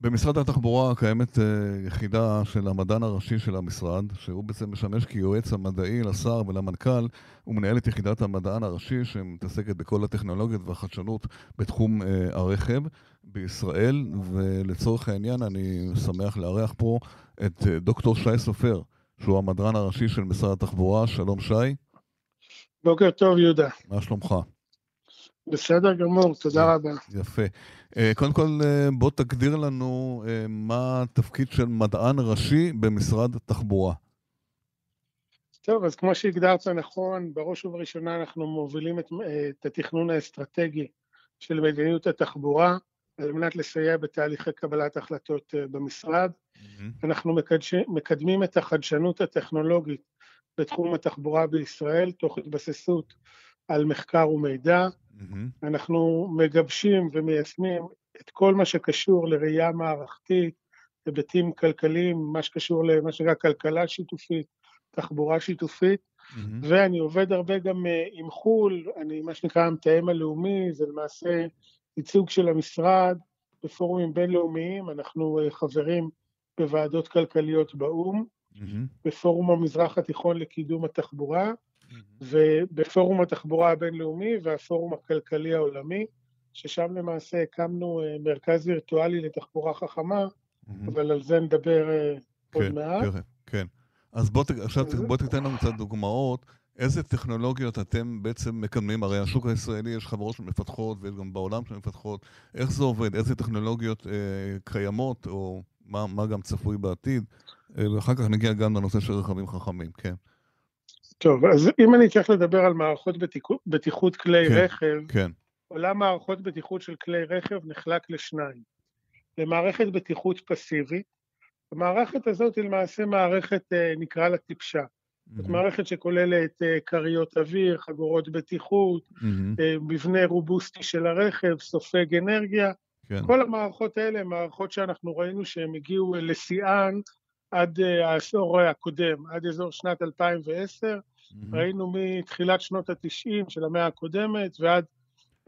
במשרד התחבורה קיימת uh, יחידה של המדען הראשי של המשרד, שהוא בעצם משמש כיועץ המדעי לשר ולמנכ"ל. הוא מנהל את יחידת המדען הראשי שמתעסקת בכל הטכנולוגיות והחדשנות בתחום uh, הרכב בישראל, ולצורך העניין אני שמח לארח פה את uh, דוקטור שי סופר, שהוא המדען הראשי של משרד התחבורה. שלום שי. בוקר טוב יהודה. מה שלומך? בסדר גמור, תודה רבה. יפה. אה, קודם כל, אה, בוא תגדיר לנו אה, מה התפקיד של מדען ראשי במשרד התחבורה. טוב, אז כמו שהגדרת נכון, בראש ובראשונה אנחנו מובילים את, את התכנון האסטרטגי של מדיניות התחבורה, על מנת לסייע בתהליכי קבלת החלטות במשרד. Mm-hmm. אנחנו מקדש, מקדמים את החדשנות הטכנולוגית בתחום התחבורה בישראל, תוך התבססות על מחקר ומידע. Mm-hmm. אנחנו מגבשים ומיישמים את כל מה שקשור לראייה מערכתית, היבטים כלכליים, מה שקשור למה שנקרא כלכלה שיתופית, תחבורה שיתופית, mm-hmm. ואני עובד הרבה גם אה, עם חו"ל, אני מה שנקרא המתאם הלאומי, זה למעשה ייצוג של המשרד בפורומים בינלאומיים, אנחנו אה, חברים בוועדות כלכליות באו"ם, mm-hmm. בפורום המזרח התיכון לקידום התחבורה, ובפורום התחבורה הבינלאומי והפורום הכלכלי העולמי, ששם למעשה הקמנו אה, מרכז וירטואלי לתחבורה חכמה, אבל על זה נדבר אה, עוד כן, מעט. כן, כן. אז בוא, עכשיו בוא תיתן לנו קצת דוגמאות. איזה טכנולוגיות אתם בעצם מקדמים? הרי השוק הישראלי, יש חברות שמפתחות ויש גם בעולם שמפתחות. איך זה עובד? איזה טכנולוגיות אה, קיימות, או מה, מה גם צפוי בעתיד? אה, ואחר כך נגיע גם לנושא של רכבים חכמים, כן. טוב, אז אם אני צריך לדבר על מערכות בטיחות, בטיחות כלי כן, רכב, כן. עולם מערכות בטיחות של כלי רכב נחלק לשניים. למערכת בטיחות פסיבית, המערכת הזאת היא למעשה מערכת, אה, נקרא לה טיפשה. Mm-hmm. זאת מערכת שכוללת אה, כריות אוויר, חגורות בטיחות, mm-hmm. מבנה רובוסטי של הרכב, סופג אנרגיה. כן. כל המערכות האלה הן מערכות שאנחנו ראינו שהן הגיעו לשיאן עד אה, העשור הקודם, עד אזור שנת 2010, mm-hmm. ראינו מתחילת שנות ה-90 של המאה הקודמת ועד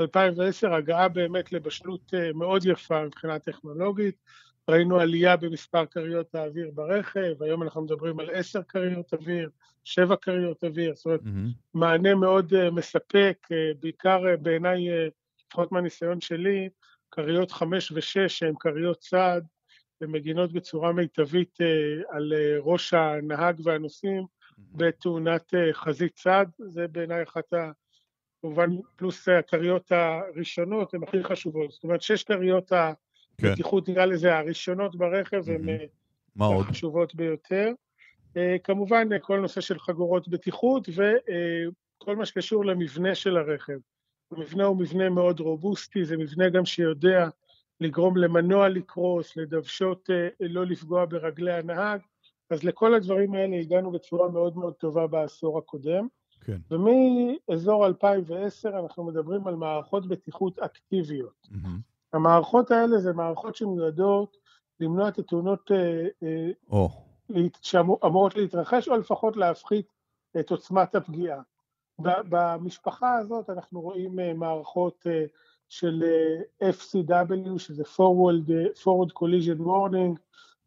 2010 הגעה באמת לבשלות אה, מאוד יפה מבחינה טכנולוגית, ראינו עלייה במספר כריות האוויר ברכב, היום אנחנו מדברים על עשר כריות אוויר, שבע כריות אוויר, זאת אומרת, mm-hmm. מענה מאוד uh, מספק, בעיקר בעיניי, לפחות מהניסיון שלי, כריות חמש ושש שהן כריות צעד, ומגינות בצורה מיטבית אה, על אה, ראש הנהג והנוסעים בתאונת אה, חזית צד, זה בעיניי אחת ה... כמובן, פלוס הכריות הראשונות הן הכי חשובות. זאת אומרת, שש כריות הבטיחות, כן. נראה לזה, הראשונות ברכב הן החשובות ביותר. כמובן, כל נושא של חגורות בטיחות וכל מה שקשור למבנה של הרכב. המבנה הוא מבנה מאוד רובוסטי, זה מבנה גם שיודע לגרום למנוע לקרוס, לדוושות אה, לא לפגוע ברגלי הנהג, אז לכל הדברים האלה הגענו בצורה מאוד מאוד טובה בעשור הקודם. כן. ומאזור 2010 אנחנו מדברים על מערכות בטיחות אקטיביות. Mm-hmm. המערכות האלה זה מערכות שמיועדות למנוע את התאונות oh. שאמורות להתרחש, או לפחות להפחית את עוצמת הפגיעה. במשפחה הזאת אנחנו רואים מערכות של אה, FCW, שזה Forward, אה, Forward Collision Warning,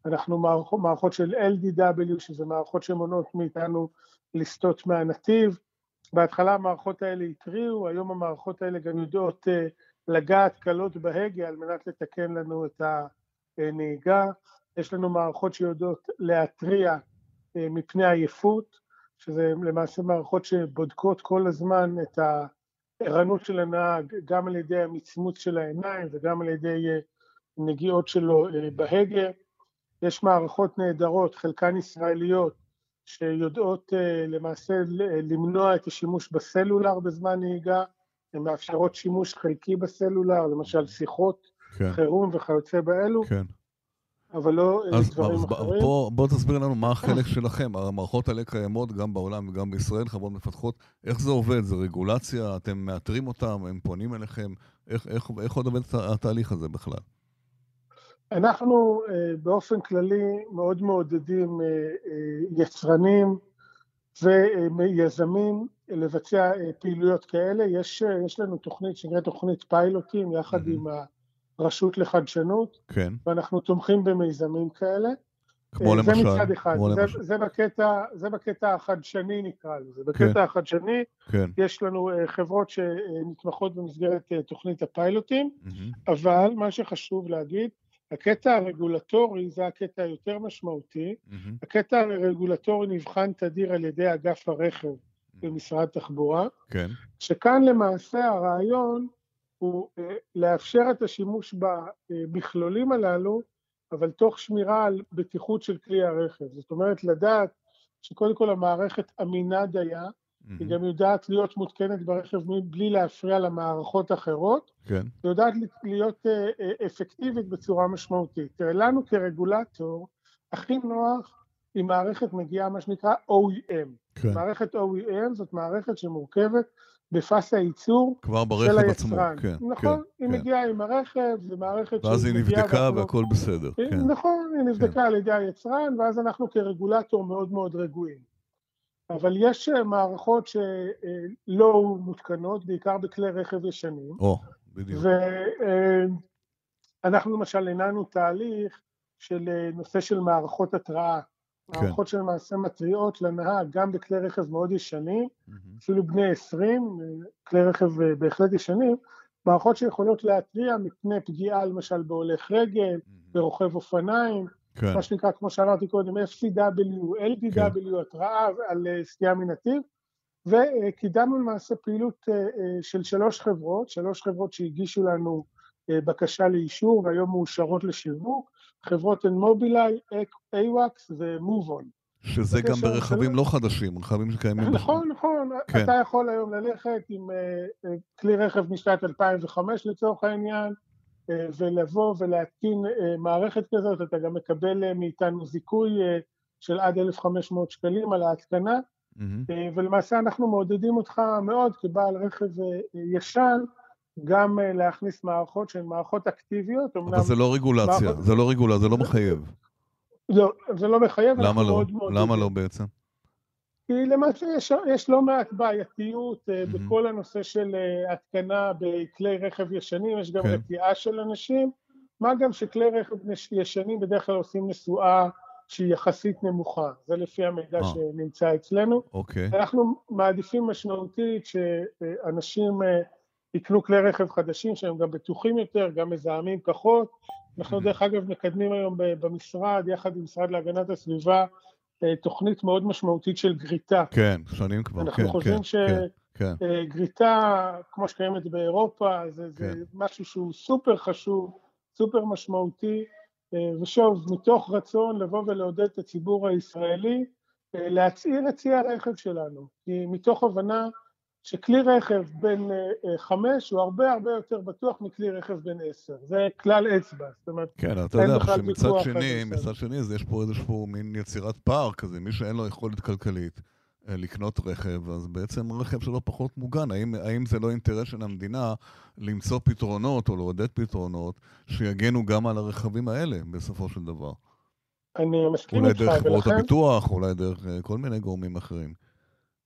אנחנו מערכות, מערכות של LDW, שזה מערכות שמונעות מאיתנו לסטות מהנתיב. בהתחלה המערכות האלה התריעו, היום המערכות האלה גם יודעות uh, לגעת קלות בהגה על מנת לתקן לנו את הנהיגה. יש לנו מערכות שיודעות להתריע מפני עייפות, שזה למעשה מערכות שבודקות כל הזמן את ה... ערנות של הנהג גם על ידי המצמוץ של העיניים וגם על ידי אה, נגיעות שלו אה, בהגה. יש מערכות נהדרות, חלקן ישראליות, שיודעות אה, למעשה למנוע את השימוש בסלולר בזמן נהיגה, הן מאפשרות שימוש חלקי בסלולר, למשל שיחות כן. חירום וכיוצא באלו. כן. אבל לא אז, דברים אז אחרים. בוא, בוא תסביר לנו מה החלק שלכם. המערכות האלה קיימות גם בעולם וגם בישראל, חברות מפתחות. איך זה עובד? זה רגולציה? אתם מאתרים אותם? הם פונים אליכם? איך, איך, איך עוד עובד התהליך הזה בכלל? אנחנו אה, באופן כללי מאוד מעודדים אה, אה, יצרנים ויזמים לבצע פעילויות כאלה. יש, יש לנו תוכנית שנקראת תוכנית פיילוטים, יחד mm-hmm. עם רשות לחדשנות, כן. ואנחנו תומכים במיזמים כאלה. כמו אה, למשל. זה מצד אחד, כמו זה, למשל. זה, בקטע, זה בקטע החדשני נקרא לזה. כן. בקטע החדשני כן. יש לנו אה, חברות שנתמכות במסגרת אה, תוכנית הפיילוטים, מהמם. אבל מה שחשוב להגיד, הקטע הרגולטורי זה הקטע היותר משמעותי. מהמם. הקטע הרגולטורי נבחן תדיר על ידי אגף הרכב במשרד התחבורה, כן. שכאן למעשה הרעיון הוא אה, לאפשר את השימוש במכלולים הללו, אבל תוך שמירה על בטיחות של כלי הרכב. זאת אומרת, לדעת שקודם כל המערכת אמינה דייה, היא מהמם. גם יודעת להיות מותקנת ברכב בלי להפריע למערכות אחרות, כן. ויודעת להיות אה, אה, אפקטיבית בצורה משמעותית. תראה, לנו כרגולטור, הכי נוח אם מערכת מגיעה מה שנקרא OEM. כן. מערכת OEM זאת מערכת שמורכבת בפס הייצור כבר של ברכב עצמו. היצרן. כן. נכון, היא כן. מגיעה עם הרכב, זו מערכת ואז היא נבדקה ואנחנו- והכל בסדר. כן. נכון, היא נבדקה על ידי היצרן, ואז אנחנו כרגולטור מאוד מאוד רגועים. אבל יש אה, מערכות שלא מותקנות, בעיקר בכלי רכב ישנים, או, בדיוק. ואנחנו למשל הנענו תהליך של אה, נושא של מערכות התראה. כן. מערכות שלמעשה מתריעות לנהג גם בכלי רכב מאוד ישנים, מהמם. אפילו בני 20, אה, כלי רכב אה, בהחלט ישנים, מערכות שיכולות להתריע מפני פגיעה למשל בהולך רגל, ברוכב אופניים, כן. מה שנקרא, כמו שאמרתי קודם, FCW, LDW, התראה על אה, סטייה מנתיב, וקידמנו למעשה פעילות של שלוש חברות, שלוש חברות שהגישו לנו בקשה לאישור והיום מאושרות לשיווק, חברות הן מובילאיי, אייוואקס ומובון. שזה גם ברכבים של- לא חדשים, רכבים שקיימים. נכון, נכון, כן. אתה יכול היום ללכת עם אה, אה, כלי רכב משנת 2005 לצורך העניין, אה, ולבוא ולהתקין מערכת כזאת, אתה גם מקבל מאיתנו זיכוי של עד 1,500 שקלים על ההתקנה, ולמעשה אנחנו מעודדים אותך מאוד כבעל רכב ישן, גם אה, להכניס מערכות שהן מערכות אקטיביות, אמנם אבל זה לא רגולציה, מערכות- זה לא רגולציה, זה לא מחייב. לא, זה לא מחייב, למה לא? למה לא בעצם? כי למעשה יש, יש לא מעט בעייתיות מהמם. בכל הנושא של אה, התקנה בכלי רכב ישנים, יש גם כן. רתיעה של אנשים, מה גם שכלי רכב ישנים בדרך כלל עושים נסועה שהיא יחסית נמוכה, זה לפי המידע אה. שנמצא אצלנו. אוקיי. אנחנו מעדיפים משמעותית שאנשים יקנו כלי רכב חדשים שהם גם בטוחים יותר, גם מזהמים פחות. אנחנו. דרך אגב מקדמים היום במשרד, יחד עם משרד להגנת הסביבה, אה, תוכנית מאוד משמעותית של גריטה. כן, שנים כבר, אנחנו כן, חושבים כן, כן, כן. שגריטה, כמו שקיימת באירופה, זה, זה כן. משהו שהוא סופר חשוב, סופר משמעותי, אה, ושוב, מתוך רצון לבוא ולעודד את הציבור הישראלי אה, להצעיר את צי הרכב שלנו, כי מתוך הבנה שכלי רכב בן אה, אה, חמש הוא הרבה הרבה יותר בטוח מכלי רכב בן עשר, זה כלל אצבע, זאת אומרת, כן, אתה יודע שמצד שני, מצד שני, אז יש פה איזשהו מין יצירת פער כזה, מי שאין לו יכולת כלכלית אה, לקנות רכב, אז בעצם רכב שלו פחות מוגן. האם, האם זה לא אינטרס של המדינה למצוא פתרונות או לעודד פתרונות שיגנו גם על הרכבים האלה בסופו של דבר? אני מסכים אולי איתך, דרך חברות ולכן, הביטוח, אולי דרך כל מיני גורמים אחרים.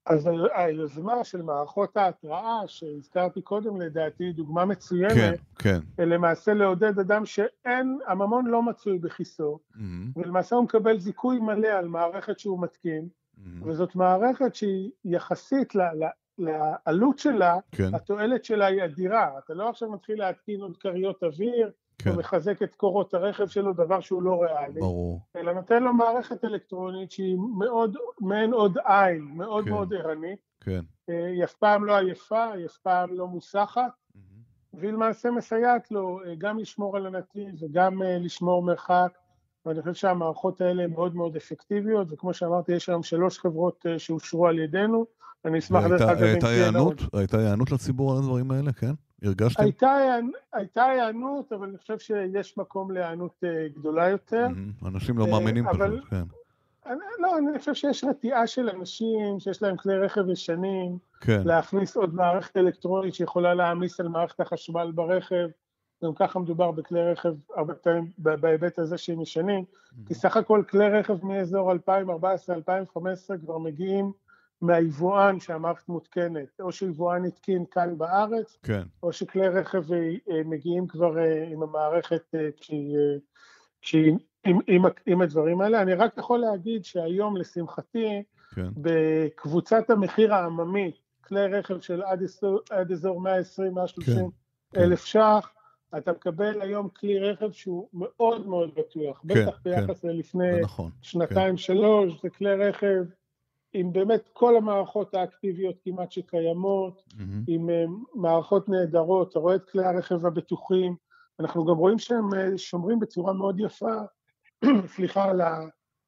אז היוזמה של מערכות ההתראה שהזכרתי קודם, לדעתי, היא דוגמה מצוינת, כן, כן. למעשה לעודד אדם שאין, הממון לא מצוי בכיסו, מהמם, ולמעשה הוא מקבל זיכוי מלא על מערכת שהוא מתקין, מהמם. וזאת מערכת שהיא יחסית ל, ל, לעלות שלה, כן, התועלת שלה היא אדירה. אתה לא עכשיו מתחיל להתקין עוד כריות אוויר, כן, או מחזק את קורות הרכב שלו, דבר שהוא לא ריאלי, ברור. אלא נותן לו מערכת אלקטרונית שהיא מאוד, מעין עוד עין, מאוד כן. מאוד ערנית. כן. אה, היא אף פעם לא עייפה, היא אף פעם לא מוסחת. והיא למעשה מסייעת לו אה, גם לשמור על הנתיב וגם אה, לשמור מרחק, ואני חושב שהמערכות האלה הן מאוד מאוד אפקטיביות, וכמו שאמרתי, יש היום שלוש חברות שאושרו על ידינו, אני אשמח דרך והייתה- אגב אם? עוד. הייתה היענות לציבור על הדברים האלה, כן? הרגשתם? הייתה הייתה היענות, אבל אני חושב שיש מקום להיענות אה, גדולה יותר. אנשים לא אה, מאמינים אבל- פשוט, כן. אני, לא, אני חושב שיש רתיעה של אנשים שיש להם כלי רכב ישנים, כן, להכניס עוד מערכת אלקטרונית שיכולה להעמיס על מערכת החשמל ברכב. גם ככה מדובר בכלי רכב הרבה פעמים בהיבט הזה שהם ישנים, כי סך הכל כלי רכב מאזור 2014-2015 כבר מגיעים מהיבואן שהמערכת מותקנת, או שיבואן התקין כאן בארץ, כן. או שכלי רכב אה, מגיעים כבר אה, עם המערכת כשהיא, כשהיא עם, עם, עם הדברים האלה. אני רק יכול להגיד שהיום, לשמחתי, כן. בקבוצת המחיר העממי, כלי רכב של עד, עד אזור 120-130 כן, אלף כן. ש"ח, אתה מקבל היום כלי רכב שהוא מאוד מאוד בטוח, כן, בטח כן. ביחס כן. ללפני נכון, שנתיים-שלוש, כן. זה כלי רכב עם באמת כל המערכות האקטיביות כמעט שקיימות, mm-hmm. עם uh, מערכות נהדרות, אתה רואה את כלי הרכב הבטוחים, אנחנו גם רואים שהם uh, שומרים בצורה מאוד יפה, סליחה, על, ה,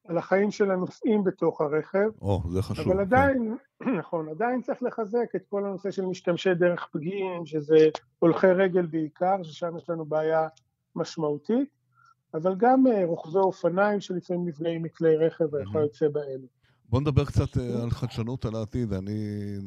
על החיים של הנוסעים בתוך הרכב. או, oh, זה חשוב. אבל כן. עדיין. נכון, עדיין צריך לחזק את כל הנושא של משתמשי דרך פגיעים, שזה הולכי רגל בעיקר, ששם יש לנו בעיה משמעותית, אבל גם uh, רוכבי אופניים שלפעמים נפגעים מכלי רכב וכיוצא באלו. בוא נדבר קצת אה, על חדשנות על העתיד. אני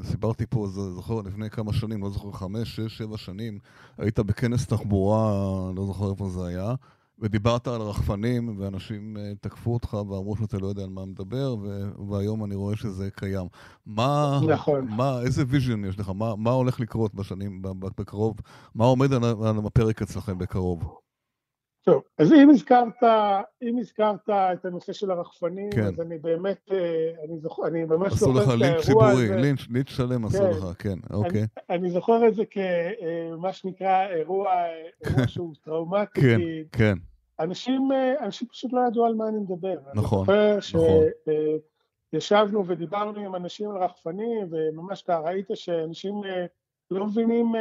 סיפרתי פה, זוכר, לפני כמה שנים, לא זוכר, חמש, שש, שבע שנים, היית בכנס תחבורה, לא זוכר איפה זה היה, ודיברת על רחפנים, ואנשים אה, תקפו אותך ואמרו שאתה לא יודע על מה מדבר, ו- והיום אני רואה שזה קיים. מה, נכון. מה, איזה vision יש לך? מה, מה הולך לקרות בשנים, בקרוב? מה עומד על, על הפרק אצלכם בקרוב? טוב, אז אם הזכרת, אם הזכרת את הנושא של הרחפנים, כן. אז אני באמת, אה, אני זוכר, אני ממש זוכר את האירוע הזה. עשו לך לינץ' ציבורי, לינץ', לינץ' שלם עשו כן. לך, כן, אוקיי. אני, אני זוכר את זה כמה אה, שנקרא אירוע, אירוע שהוא טראומטי. כן, כן. אנשים, אה, אנשים פשוט לא ידעו על מה אני מדבר. נכון, אני זוכר נכון. שישבנו ודיברנו עם אנשים על רחפנים, וממש אתה ראית שאנשים לא מבינים,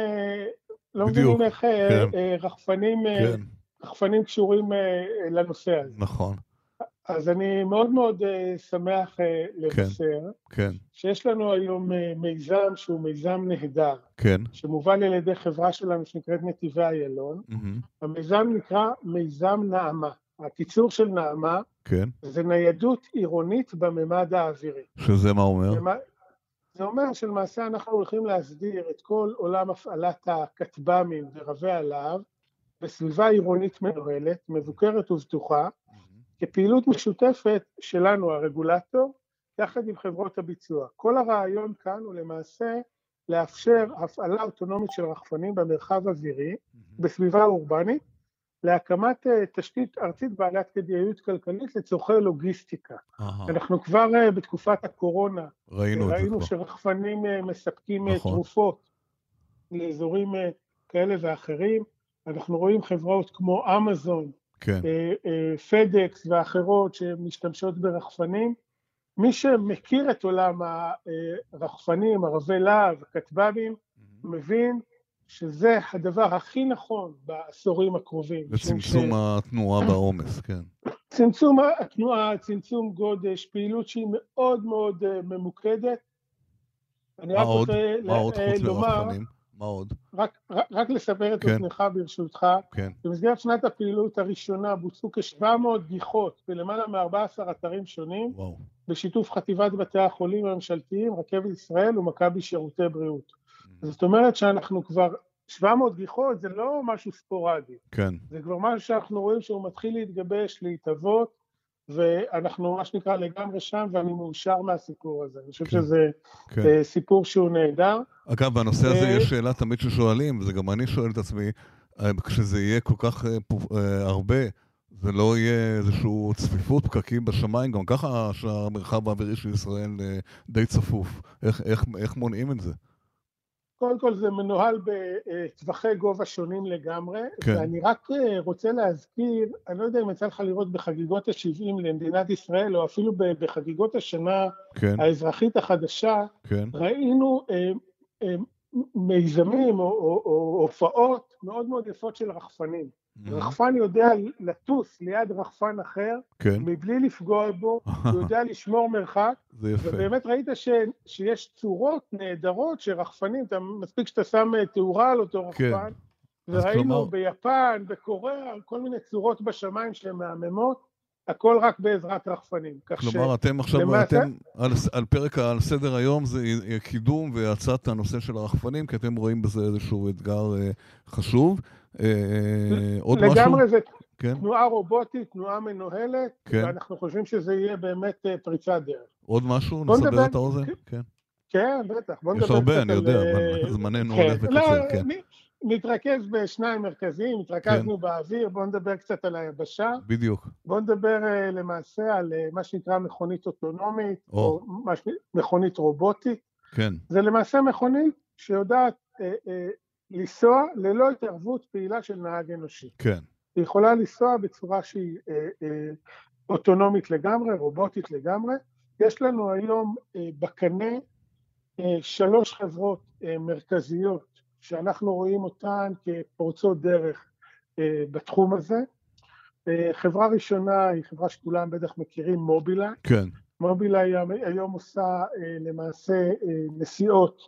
לא בדיוק, מבינים איך כן. רחפנים... כן. רחפנים קשורים אה, לנושא הזה. נכון. אז אני מאוד מאוד אה, שמח אה, לבשר, כן, כן. שיש לנו היום מיזם שהוא מיזם נהדר, כן. שמובל על ידי חברה שלנו שנקראת נתיבי איילון. Mm-hmm. המיזם נקרא מיזם נעמה. הקיצור של נעמה כן. זה ניידות עירונית בממד האווירי. שזה מה אומר? זה אומר שלמעשה אנחנו הולכים להסדיר את כל עולם הפעלת הכטב"מים ורבי הלהב בסביבה עירונית מנוהלת, מבוקרת ובטוחה, כפעילות משותפת שלנו, הרגולטור, יחד עם חברות הביצוע. כל הרעיון כאן הוא למעשה לאפשר הפעלה אוטונומית של רחפנים במרחב אווירי, בסביבה אורבנית, להקמת אה, תשתית ארצית בעלת כדאיות כלכלית לצורכי לוגיסטיקה. אנחנו כבר אה, בתקופת הקורונה ראינו, ראינו שרחפנים אה, מספקים נכון. תרופות לאזורים כאלה ואחרים. אנחנו רואים חברות כמו אמזון, כן. אה, אה, פדקס ואחרות שמשתמשות ברחפנים. מי שמכיר את עולם הרחפנים, ערבי להב, הכטב"מים, mm-hmm. מבין שזה הדבר הכי נכון בעשורים הקרובים. לצמצום ש... התנועה בעומס, כן. צמצום התנועה, צמצום גודש, פעילות שהיא מאוד מאוד אה, ממוקדת. מה עוד? מה עוד חוץ מרחפנים? מה עוד? רק, רק, רק לסבר את כן. אוזנך ברשותך, כן. במסגרת שנת הפעילות הראשונה בוצעו כ-700 גיחות בלמעלה מ-14 אתרים שונים, וואו. בשיתוף חטיבת בתי החולים הממשלתיים, רכבת ישראל ומכבי שירותי בריאות. Mm-hmm. זאת אומרת שאנחנו כבר, 700 גיחות זה לא משהו ספורדי, כן. זה כבר משהו שאנחנו רואים שהוא מתחיל להתגבש, להתהוות, ואנחנו מה שנקרא לגמרי שם, ואני מאושר מהסיפור הזה. אני חושב כן, שזה כן. אה, סיפור שהוא נהדר. אגב, בנושא הזה אה, יש שאלה תמיד ששואלים, וזה גם אני שואל את עצמי, אה, כשזה יהיה כל כך הרבה, זה לא יהיה איזושהי צפיפות, פקקים בשמיים, גם ככה שהמרחב האווירי של ישראל די צפוף. איך, איך, איך מונעים את זה? קודם כל זה מנוהל בטווחי גובה שונים לגמרי, כן. ואני רק אה, רוצה להזכיר, אני לא יודע אם יצא לך לראות בחגיגות ה-70 למדינת ישראל, או אפילו בחגיגות השנה כן. האזרחית החדשה, כן. ראינו אה, אה, מיזמים או, או, או הופעות מאוד מאוד יפות של רחפנים. Mm-hmm. רחפן יודע לטוס ליד רחפן אחר, כן. מבלי לפגוע בו, הוא יודע לשמור מרחק, זה יפה. ובאמת ראית ש, שיש צורות נהדרות שרחפנים, אתה, מספיק שאתה שם אה, תאורה על אותו כן. רחפן, כן. וראינו כלומר... ביפן, בקוריאה, כל מיני צורות בשמיים שהן מהממות, הכל רק בעזרת רחפנים. כלומר, ש... אתם עכשיו, למעשה... אתם על, על פרק, על סדר היום זה קידום והצעת הנושא של הרחפנים, כי אתם רואים בזה איזשהו אתגר אה, חשוב. אה, עוד משהו? לגמרי זה... כן. תנועה רובוטית, תנועה מנוהלת, כן. ואנחנו חושבים שזה יהיה באמת אה, פריצת דרך. עוד משהו? נסבר נדבר- את האוזן? כן. כן. כן, בטח. בוא נדבר יש הרבה, אני יודע, אה, אבל זמננו כן. הולך לא, וקצר, כן. נ- נתרכז בשניים מרכזיים, התרכזנו באוויר, בואו נדבר קצת על היבשה. בדיוק. בואו נדבר למעשה על מה שנקרא מכונית אוטונומית, או. או ש- מכונית רובוטית. כן, זה למעשה מכונית שיודעת אה, אה, לנסוע ללא התערבות פעילה של נהג אנושי. כן. היא יכולה לנסוע בצורה שהיא אה, אה, אוטונומית לגמרי, רובוטית לגמרי. יש לנו היום אה, בקנה אה, שלוש חברות אה, מרכזיות שאנחנו רואים אותן כפורצות דרך אה, בתחום הזה. אה, חברה ראשונה היא חברה שכולם בטח מכירים, מובילאיי. כן. מובילאיי היום עושה אה, למעשה אה, נסיעות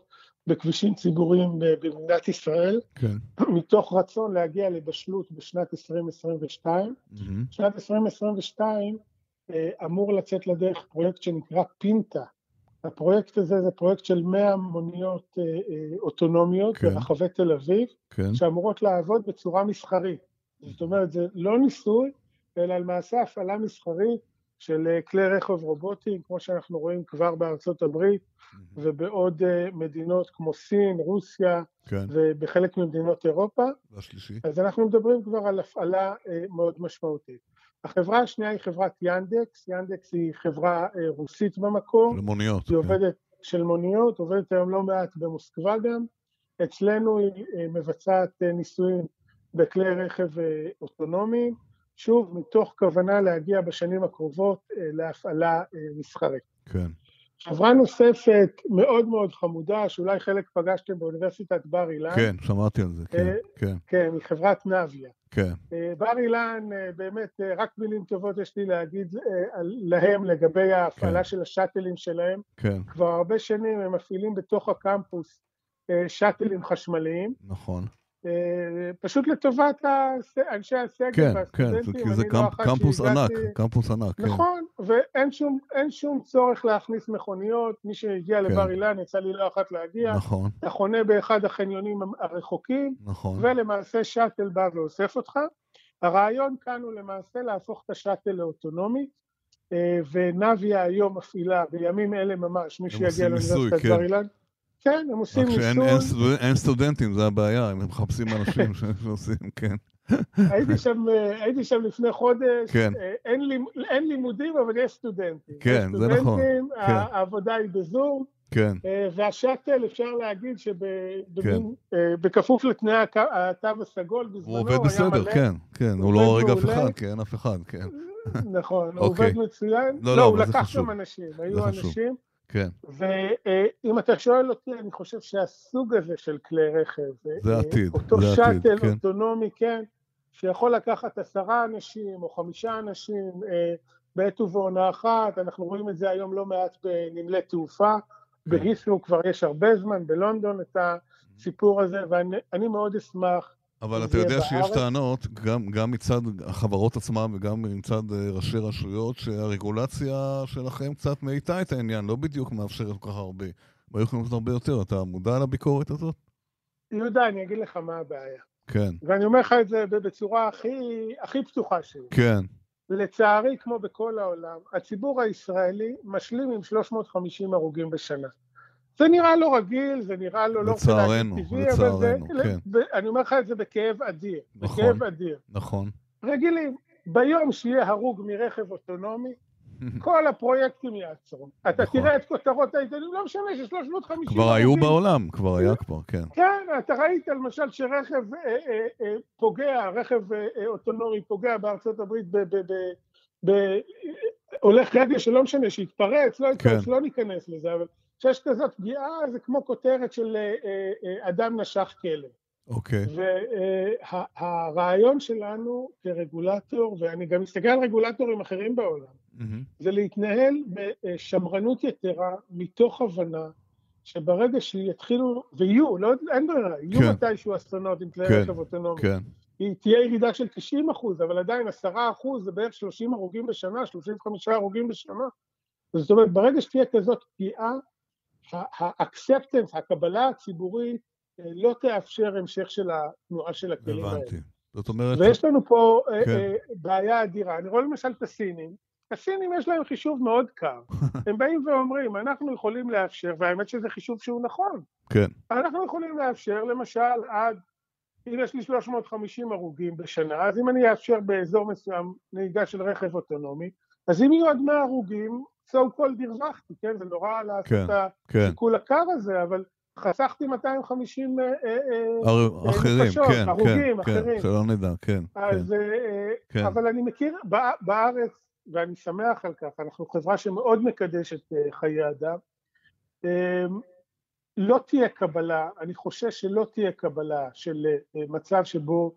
בכבישים ציבוריים במדינת ישראל, כן. מתוך רצון להגיע לבשלות בשנת 2022. מהמם. בשנת 2022 אה, אמור לצאת לדרך פרויקט שנקרא פינטה. הפרויקט הזה זה פרויקט של 100 מוניות אה, אה, אוטונומיות כן. ברחבי תל אביב, כן. שאמורות לעבוד בצורה מסחרית. זאת אומרת, זה לא ניסוי, אלא למעשה הפעלה מסחרית של אה, כלי רכב רובוטיים, כמו שאנחנו רואים כבר בארצות הברית ובעוד אה, מדינות כמו סין, רוסיה כן. ובחלק ממדינות אירופה. והשלישי? אז אנחנו מדברים כבר על הפעלה אה, מאוד משמעותית. החברה השנייה היא חברת ינדקס, ינדקס היא חברה רוסית במקור, למוניות. היא כן. עובדת של מוניות, עובדת היום לא מעט במוסקבה גם. אצלנו היא מבצעת ניסויים בכלי רכב אוטונומיים, שוב, מתוך כוונה להגיע בשנים הקרובות אה, להפעלה אה, מסחרית. כן. חברה נוספת מאוד מאוד חמודה, שאולי חלק פגשתם באוניברסיטת בר אילן, כן, שמעתי על זה. כן. אה, כן. כן, היא חברת נביה. כן. בר אילן, באמת, רק מילים טובות יש לי להגיד להם לגבי ההפעלה כן. של השאטלים שלהם. כן. כבר הרבה שנים הם מפעילים בתוך הקמפוס שאטלים חשמליים, נכון. אה, פשוט לטובת אנשי הסגל כן, כן. והסטודנטים. זה- כי זה לא קמפ- אחת קמפוס ענק. שהגעתי- קמפוס ענק. כן. נכון, ואין שום, שום צורך להכניס מכוניות, מי שהגיע כן. לבר אילן, יצא לי לא אחת להגיע, נכון. אתה חונה באחד החניונים הרחוקים, נכון. ולמעשה שאטל בא ואוסף אותך. הרעיון כאן הוא למעשה להפוך את השאטל לאוטונומי, אה, ונביה היום מפעילה בימים אלה ממש, מי שיגיע לאוניברסיטת כן. בר אילן. כן, הם עושים ניסוי, אין סטודנט- אין סטודנטים, זה הבעיה, הם מחפשים אנשים שעושים, כן. הייתי שם, אה, הייתי שם לפני חודש, כן. אה, אין, לימ- אין לימודים אבל יש סטודנטים. כן, יש זה נכון, סטודנטים, כן. העבודה היא בזום, כן. אה, והשאטל אפשר להגיד כן. שבכפוף לתנאי הקו- התו הסגול בזמנו הוא עובד בסדר. כן, כן, הוא עובד לא הורג אף. אחד, כי אין אף אחד, כן, נכון, הוא אוקיי. עובד מצוין. לא, לא, לא, הוא לקח. שם אנשים, היו. אנשים. כן, ואם אתה שואל אותי, אני חושב שהסוג הזה של כלי רכב, זה אה, העתיד, אותו זה שאטל כן. אוטונומי, כן, שיכול לקחת עשרה אנשים או חמישה אנשים אה, בעת ובעונה אחת, אנחנו רואים את זה היום לא מעט בנמלי תעופה, כן. בהיסרו כבר יש הרבה זמן, בלונדון את הסיפור הזה, ואני אני מאוד אשמח אבל אתה יודע שיש בארץ? טענות, גם, גם מצד החברות עצמן וגם מצד אה, ראשי רשויות, שהרגולציה שלכם קצת מאיטה את העניין, לא בדיוק מאפשרת כל כך הרבה. והיו יכולים לעשות הרבה יותר. אתה מודע לביקורת הזאת? יהודה, אני אגיד לך מה הבעיה. כן, ואני אומר לך את זה בצורה הכי, הכי פתוחה שלי. כן, לצערי, כמו בכל העולם, הציבור הישראלי משלים עם 350 הרוגים בשנה. זה נראה לו רגיל, זה נראה לו לא רוצה לצערנו, טבעי, אבל זה... לצערנו, כן. אני אומר לך את זה בכאב אדיר, נכון. בכאב אדיר. נכון. רגילים, ביום שיהיה הרוג מרכב אוטונומי, כל הפרויקטים יעצרו. אתה נכון. תראה את כותרות העיתונים, לא משנה ש-350 כבר היו בעולם, כבר היה כבר, כן. כן, אתה ראית למשל שרכב אה, אה, אה, פוגע, רכב אה, אה, אוטונומי פוגע בארצות הברית ב... ב, ב, ב הולך רגל שלא משנה, שהתפרץ, לא התפרץ, כן. לא ניכנס לזה, אבל כשיש כזאת פגיעה זה כמו כותרת של אה, אה, אה, אדם נשך כלב. אוקיי. והרעיון שלנו כרגולטור, ואני גם מסתכל על רגולטורים אחרים בעולם, מהמם. זה להתנהל בשמרנות יתרה, מתוך הבנה שברגע שיתחילו, ויהיו, לא, אין ברירה, יהיו כן. מתישהו אסונות עם כלי כן, רכב אוטונומי. כן, היא תהיה ירידה של 90 אחוז, אבל עדיין 10 אחוז זה בערך 30 הרוגים בשנה, 35 הרוגים בשנה. זאת אומרת, ברגע שתהיה כזאת פגיעה, ה-acceptance, הקבלה הציבורית, אה, לא תאפשר המשך של התנועה של הכלים האלה. הבנתי. זאת אומרת... ויש לנו פה כן. בעיה אדירה. אני רואה למשל את הסינים, הסינים יש להם חישוב מאוד קר. הם באים ואומרים, אנחנו יכולים לאפשר, והאמת שזה חישוב שהוא נכון. כן. אנחנו יכולים לאפשר, למשל, עד, אם יש לי 350 הרוגים בשנה, אז אם אני אאפשר באזור מסוים נהיגה של רכב אוטונומי, אז אם יהיו עד 100 הרוגים, so called הרווחתי, כן? זה נורא לעשות כן, את כן. השיקול. הקר הזה, אבל חסכתי 250 אה, אה, אחרים, נפשות, כן, הרוגים, כן, אחרים. כן, שלא נדע, כן. אז, כן. כן. אבל אני מכיר, בארץ, ואני שמח על כך, אנחנו חברה שמאוד מקדשת חיי אדם, לא תהיה קבלה, אני חושש שלא תהיה קבלה של מצב שבו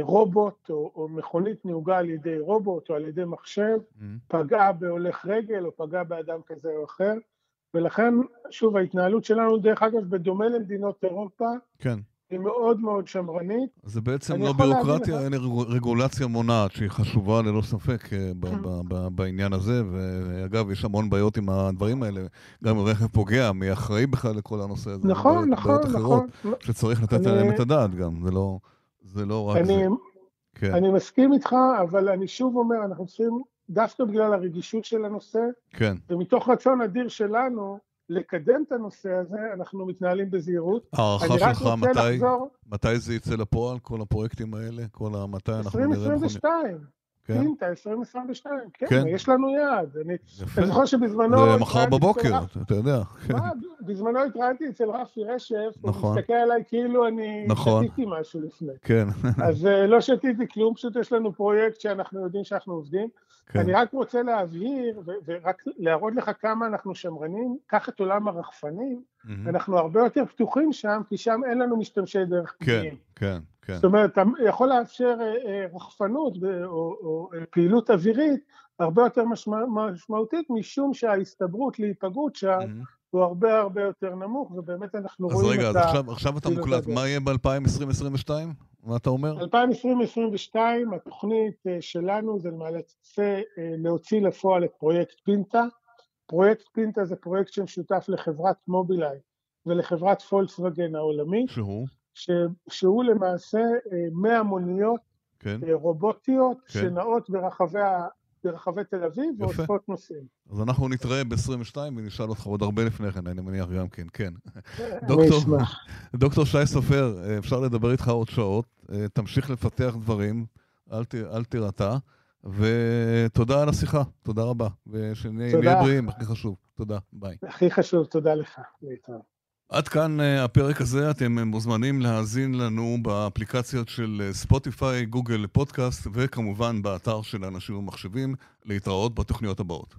רובוט או, או מכונית נהוגה על ידי רובוט או על ידי מחשב, mm-hmm. פגעה בהולך רגל או פגעה באדם כזה או אחר, ולכן, שוב, ההתנהלות שלנו, דרך אגב, בדומה למדינות אירופה, כן. היא מאוד מאוד שמרנית. זה בעצם לא ביורוקרטיה, אלא רגולציה מונעת, שהיא חשובה ללא ספק אה, בעניין הזה, ואגב, יש המון בעיות עם הדברים האלה. גם אם רכב פוגע, מי אחראי בכלל לכל הנושא הזה? נכון, נכון, נכון. שצריך לתת עליהם את הדעת גם, זה לא... זה לא רק אני, זה. כן. אני מסכים איתך, אבל אני שוב אומר, אנחנו צריכים, דווקא בגלל הרגישות של הנושא, כן. ומתוך רצון אדיר שלנו, לקדם את הנושא הזה, אנחנו מתנהלים בזהירות. הערכה שלך מתי, לחזור... מתי זה יצא לפועל, כל הפרויקטים האלה? כל מתי אנחנו נראה... 2022. כן? פינטה 2022, כן, כן, יש לנו יעד. אני, אני זוכר שבזמנו... זה מחר בבוקר, אתה יודע. כן. מה, בזמנו התראיינתי אצל רפי רשף, נכון. הוא מסתכל עליי כאילו אני נכון. שתיתי משהו לפני. כן. אז uh, לא שתיתי כלום, פשוט יש לנו פרויקט שאנחנו יודעים שאנחנו עובדים. כן. אני רק רוצה להבהיר, ורק להראות לך כמה אנחנו שמרנים, קח את עולם הרחפנים, mm-hmm. אנחנו הרבה יותר פתוחים שם, כי שם אין לנו משתמשי דרך פנימיים. כן, כן. כן. זאת אומרת, אתה יכול לאפשר אה, אה, רחפנות או, או אה, פעילות אווירית הרבה יותר משמע, משמעותית, משום שההסתברות להיפגעות שם mm-hmm. הוא הרבה הרבה יותר נמוך, ובאמת אנחנו רואים רגע, את ה... אז רגע, אז עכשיו אתה מוקלט, מה יהיה ב-2020-2022? מה אתה אומר? 2020-2022, התוכנית שלנו זה למעשה להוציא לפועל את פרויקט פינטה. פרויקט פינטה זה פרויקט שמשותף לחברת מובילאיי ולחברת פולקסווגן העולמית. שהוא? ש, שהוא למעשה 100 אה, מוניות כן. אה, רובוטיות כן. שנעות ברחבי, ברחבי תל אביב ואוספות נוסעים. אז אנחנו נתראה ב-22 ונשאל אותך עוד הרבה לפני כן, אני מניח גם כן, כן. דוקטור, דוקטור שי סופר, אה, אפשר לדבר איתך עוד שעות, תמשיך לפתח דברים, אל, ת, אל תירתע, ותודה על השיחה, תודה רבה, ושנהיה בריאים, הכי חשוב. תודה, ביי. הכי חשוב, תודה לך. להתראות. עד כאן אה, הפרק הזה, אתם מוזמנים להאזין לנו באפליקציות של אה, ספוטיפיי, גוגל פודקאסט וכמובן באתר של אנשים ומחשבים להתראות בתוכניות הבאות.